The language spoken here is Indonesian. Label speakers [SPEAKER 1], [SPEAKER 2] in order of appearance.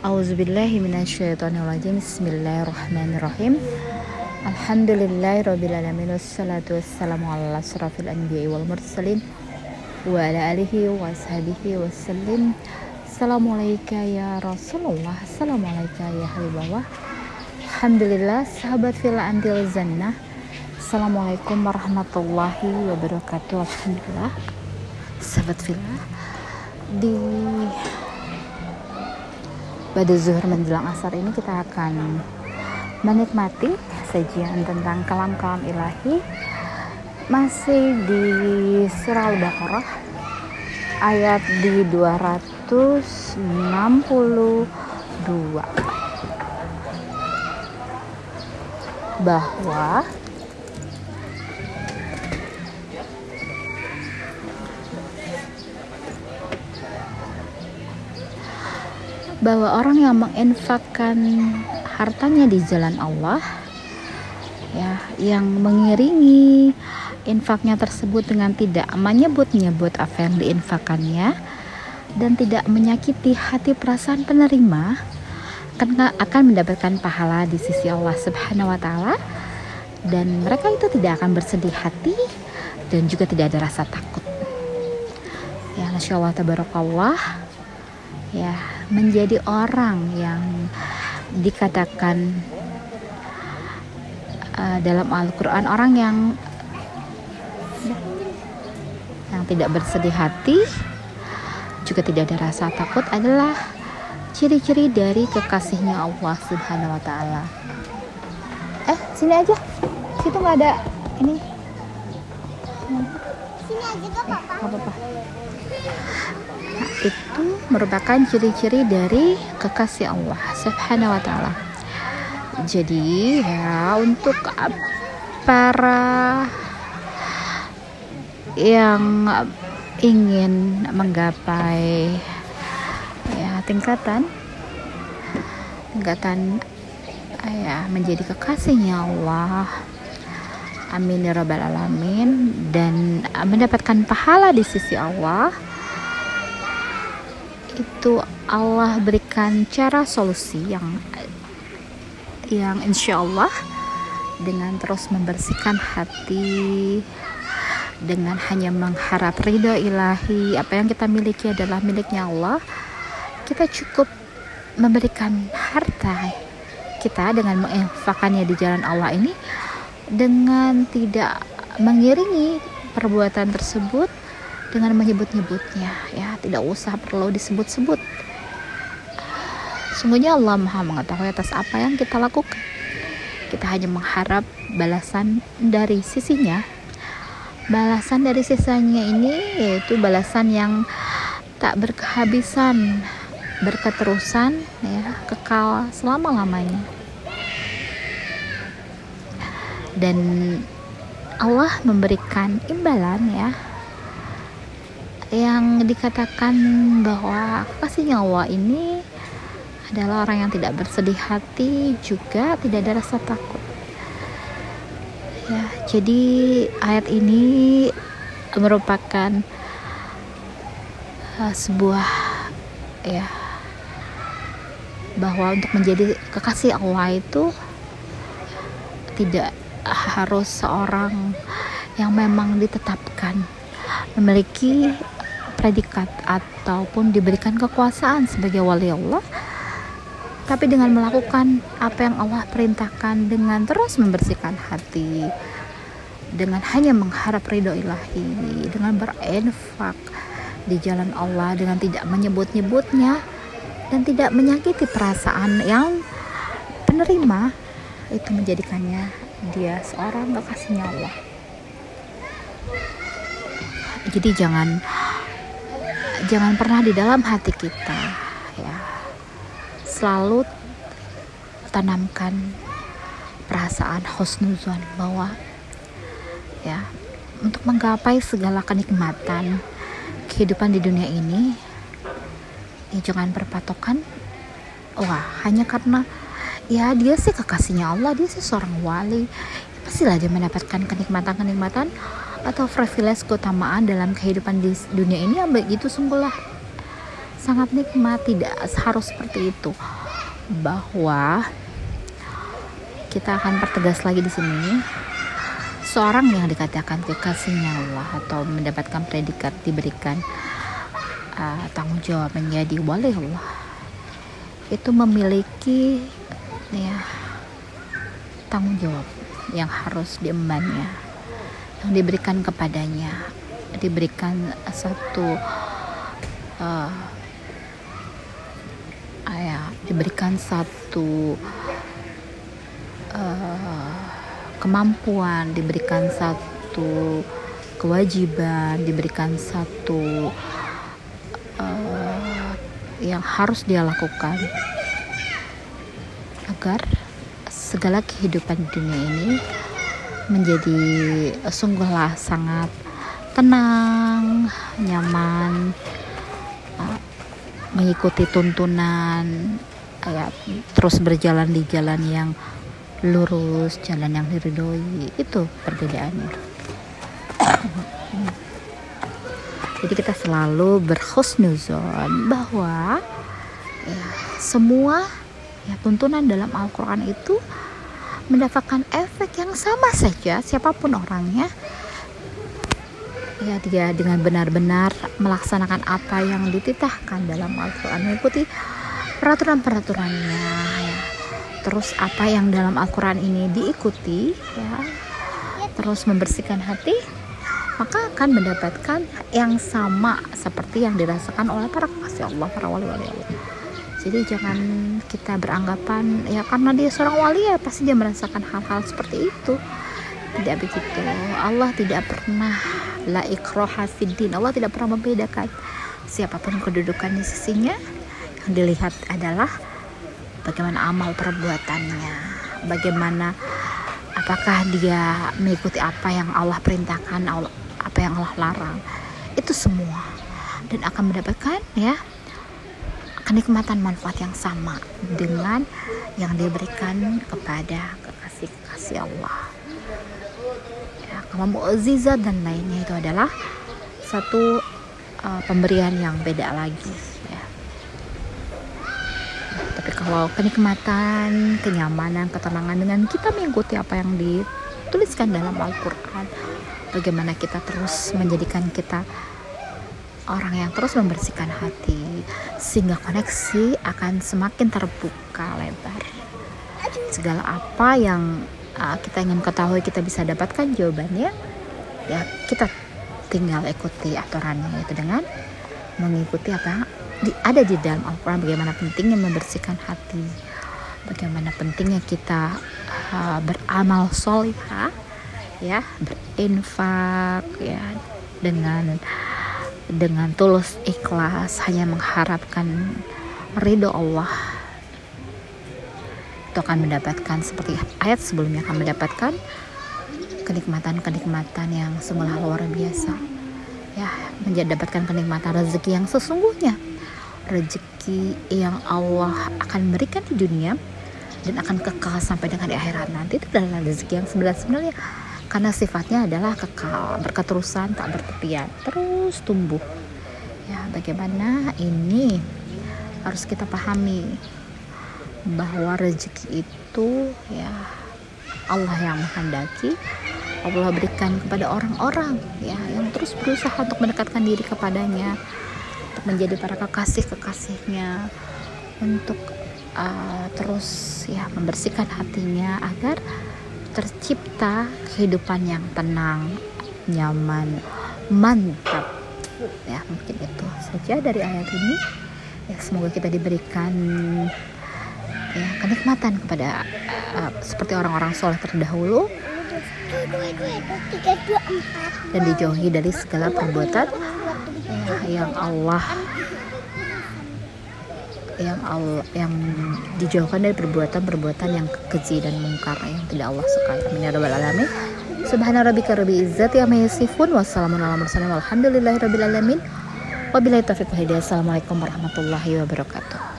[SPEAKER 1] Auzubillahi minasyaitonirrajim. Bismillahirrahmanirrahim. Alhamdulillahirrabbilalamin Wassalatu wassalamu ala asrafil anbiya wal mursalin Wa ala alihi Assalamualaikum ya Rasulullah Assalamualaikum ya Habibullah. Alhamdulillah sahabat fila antil zannah. Assalamualaikum warahmatullahi wabarakatuh. Alhamdulillah Sahabat fila Di pada zuhur menjelang asar ini kita akan menikmati sajian tentang kalam-kalam ilahi. Masih di surah Al-Baqarah ayat di 262 bahwa bahwa orang yang menginfakkan hartanya di jalan Allah ya yang mengiringi infaknya tersebut dengan tidak menyebut-nyebut apa yang diinfakannya dan tidak menyakiti hati perasaan penerima karena akan mendapatkan pahala di sisi Allah Subhanahu wa taala dan mereka itu tidak akan bersedih hati dan juga tidak ada rasa takut. Ya, Masya. Ya, menjadi orang yang dikatakan uh, dalam Al-Quran orang yang yang tidak bersedih hati juga tidak ada rasa takut adalah ciri-ciri dari kekasihnya Allah Subhanahu wa taala. Eh, sini aja. Situ nggak ada ini.
[SPEAKER 2] Sini aja gak
[SPEAKER 1] Eh,
[SPEAKER 2] apa-apa.
[SPEAKER 1] Nah, itu merupakan ciri-ciri dari kekasih Allah Subhanahu wa taala. Jadi ya untuk para yang ingin menggapai ya tingkatan tingkatan ya menjadi kekasihnya Allah amin ya rabbal alamin dan mendapatkan pahala di sisi Allah itu Allah berikan cara solusi yang yang insya Allah dengan terus membersihkan hati dengan hanya mengharap ridho ilahi. Apa yang kita miliki adalah miliknya Allah. Kita cukup memberikan harta kita dengan menginfakannya di jalan Allah ini dengan tidak mengiringi perbuatan tersebut dengan menyebut-nyebutnya ya tidak usah perlu disebut-sebut. Sungguhnya Allah maha mengetahui atas apa yang kita lakukan. Kita hanya mengharap balasan dari sisinya. Balasan dari sisanya ini yaitu balasan yang tak berkehabisan berketerusan ya kekal selama-lamanya. Dan Allah memberikan imbalan ya yang dikatakan bahwa kasihnya Allah ini adalah orang yang tidak bersedih hati juga tidak ada rasa takut. Ya jadi ayat ini merupakan uh, sebuah ya bahwa untuk menjadi kekasih Allah itu tidak harus seorang yang memang ditetapkan memiliki predikat ataupun diberikan kekuasaan sebagai wali Allah tapi dengan melakukan apa yang Allah perintahkan dengan terus membersihkan hati dengan hanya mengharap ridho ilahi dengan berinfak di jalan Allah dengan tidak menyebut-nyebutnya dan tidak menyakiti perasaan yang penerima itu menjadikannya dia seorang kekasihnya Allah. Jadi jangan jangan pernah di dalam hati kita ya. Selalu tanamkan perasaan husnuzon bahwa ya untuk menggapai segala kenikmatan kehidupan di dunia ini ya jangan berpatokan wah hanya karena ya dia sih kekasihnya Allah dia sih seorang wali pastilah dia mendapatkan kenikmatan-kenikmatan atau privilege keutamaan dalam kehidupan di dunia ini. Yang begitu sungguhlah sangat nikmat tidak harus seperti itu. Bahwa kita akan pertegas lagi di sini. Seorang yang dikatakan kekasihnya Allah atau mendapatkan predikat diberikan uh, tanggung jawab menjadi wali Allah itu memiliki ya tanggung jawab yang harus diembannya yang diberikan kepadanya. Diberikan satu uh, ya diberikan satu uh, kemampuan diberikan satu kewajiban diberikan satu uh, yang harus dia lakukan agar segala kehidupan dunia ini menjadi sungguhlah sangat tenang, nyaman, uh, mengikuti tuntunan, ya, terus berjalan di jalan yang lurus, jalan yang diridhoi. Itu perbedaannya. Jadi kita selalu berhusnuzon bahwa ya, semua ya tuntunan dalam Al-Qur'an itu mendapatkan efek yang sama saja siapa pun orangnya. Ya dia dengan benar-benar melaksanakan apa yang dititahkan dalam Al-Quran mengikuti peraturan-peraturannya ya. Terus apa yang dalam Al-Quran ini diikuti ya terus membersihkan hati maka akan mendapatkan yang sama seperti yang dirasakan oleh para kasih Allah para wali-wali Allah jadi jangan kita beranggapan ya karena dia seorang wali ya pasti dia merasakan hal-hal seperti itu. Tidak begitu. Allah tidak pernah la ikroha fiddin Allah tidak pernah membedakan siapa pun kedudukan di sisinya. Yang dilihat adalah bagaimana amal perbuatannya. Bagaimana apakah dia mengikuti apa yang Allah perintahkan apa yang Allah larang. Itu semua. Dan akan mendapatkan ya kenikmatan manfaat yang sama dengan yang diberikan kepada kekasih-kekasih Allah mukjizat dan lainnya itu adalah satu uh, pemberian yang beda lagi ya. Tapi kalau kenikmatan, kenyamanan, ketenangan dengan kita mengikuti apa yang dituliskan dalam Al-Qur'an, bagaimana kita terus menjadikan kita orang yang terus membersihkan hati sehingga koneksi akan semakin terbuka lebar. Segala apa yang uh, kita ingin ketahui kita bisa dapatkan jawabannya ya kita tinggal ikuti aturannya itu dengan mengikuti apa di, ada di dalam Al-Quran bagaimana pentingnya membersihkan hati bagaimana pentingnya kita uh, beramal solihah ya berinfak ya dengan dengan tulus ikhlas hanya mengharapkan ridho Allah. Itu akan mendapatkan seperti ayat sebelumnya akan mendapatkan kenikmatan-kenikmatan yang semula luar biasa. Ya mendapatkan kenikmatan rezeki yang sesungguhnya. Rezeki yang Allah akan berikan di dunia dan akan kekal sampai dengan di akhirat. Nanti itu adalah rezeki yang sebenarnya karena sifatnya adalah kekal berketerusan tak bertepian terus tumbuh. Ya bagaimana ini harus kita pahami bahwa rezeki itu ya Allah yang menghendaki Allah berikan kepada orang-orang ya yang terus berusaha untuk mendekatkan diri kepadanya untuk menjadi para kekasih kekasihnya untuk uh, terus ya membersihkan hatinya agar tercipta kehidupan yang tenang nyaman mantap. Ya mungkin itu saja dari ayat ini. Ya semoga kita diberikan ya kenikmatan kepada uh, seperti orang-orang soleh terdahulu. Dan dijauhi dari segala perbuatan ya, yang Allah yang Allah yang dijauhkan dari perbuatan-perbuatan yang keji dan mungkar yang tidak Allah sukai. Amin ya rabbal alamin. Subhana rabbika rabbil izzati amma yasifun wassalamun ala mursalin walhamdulillahi rabbil alamin. Wabillahi taufiq Assalamualaikum warahmatullahi wabarakatuh.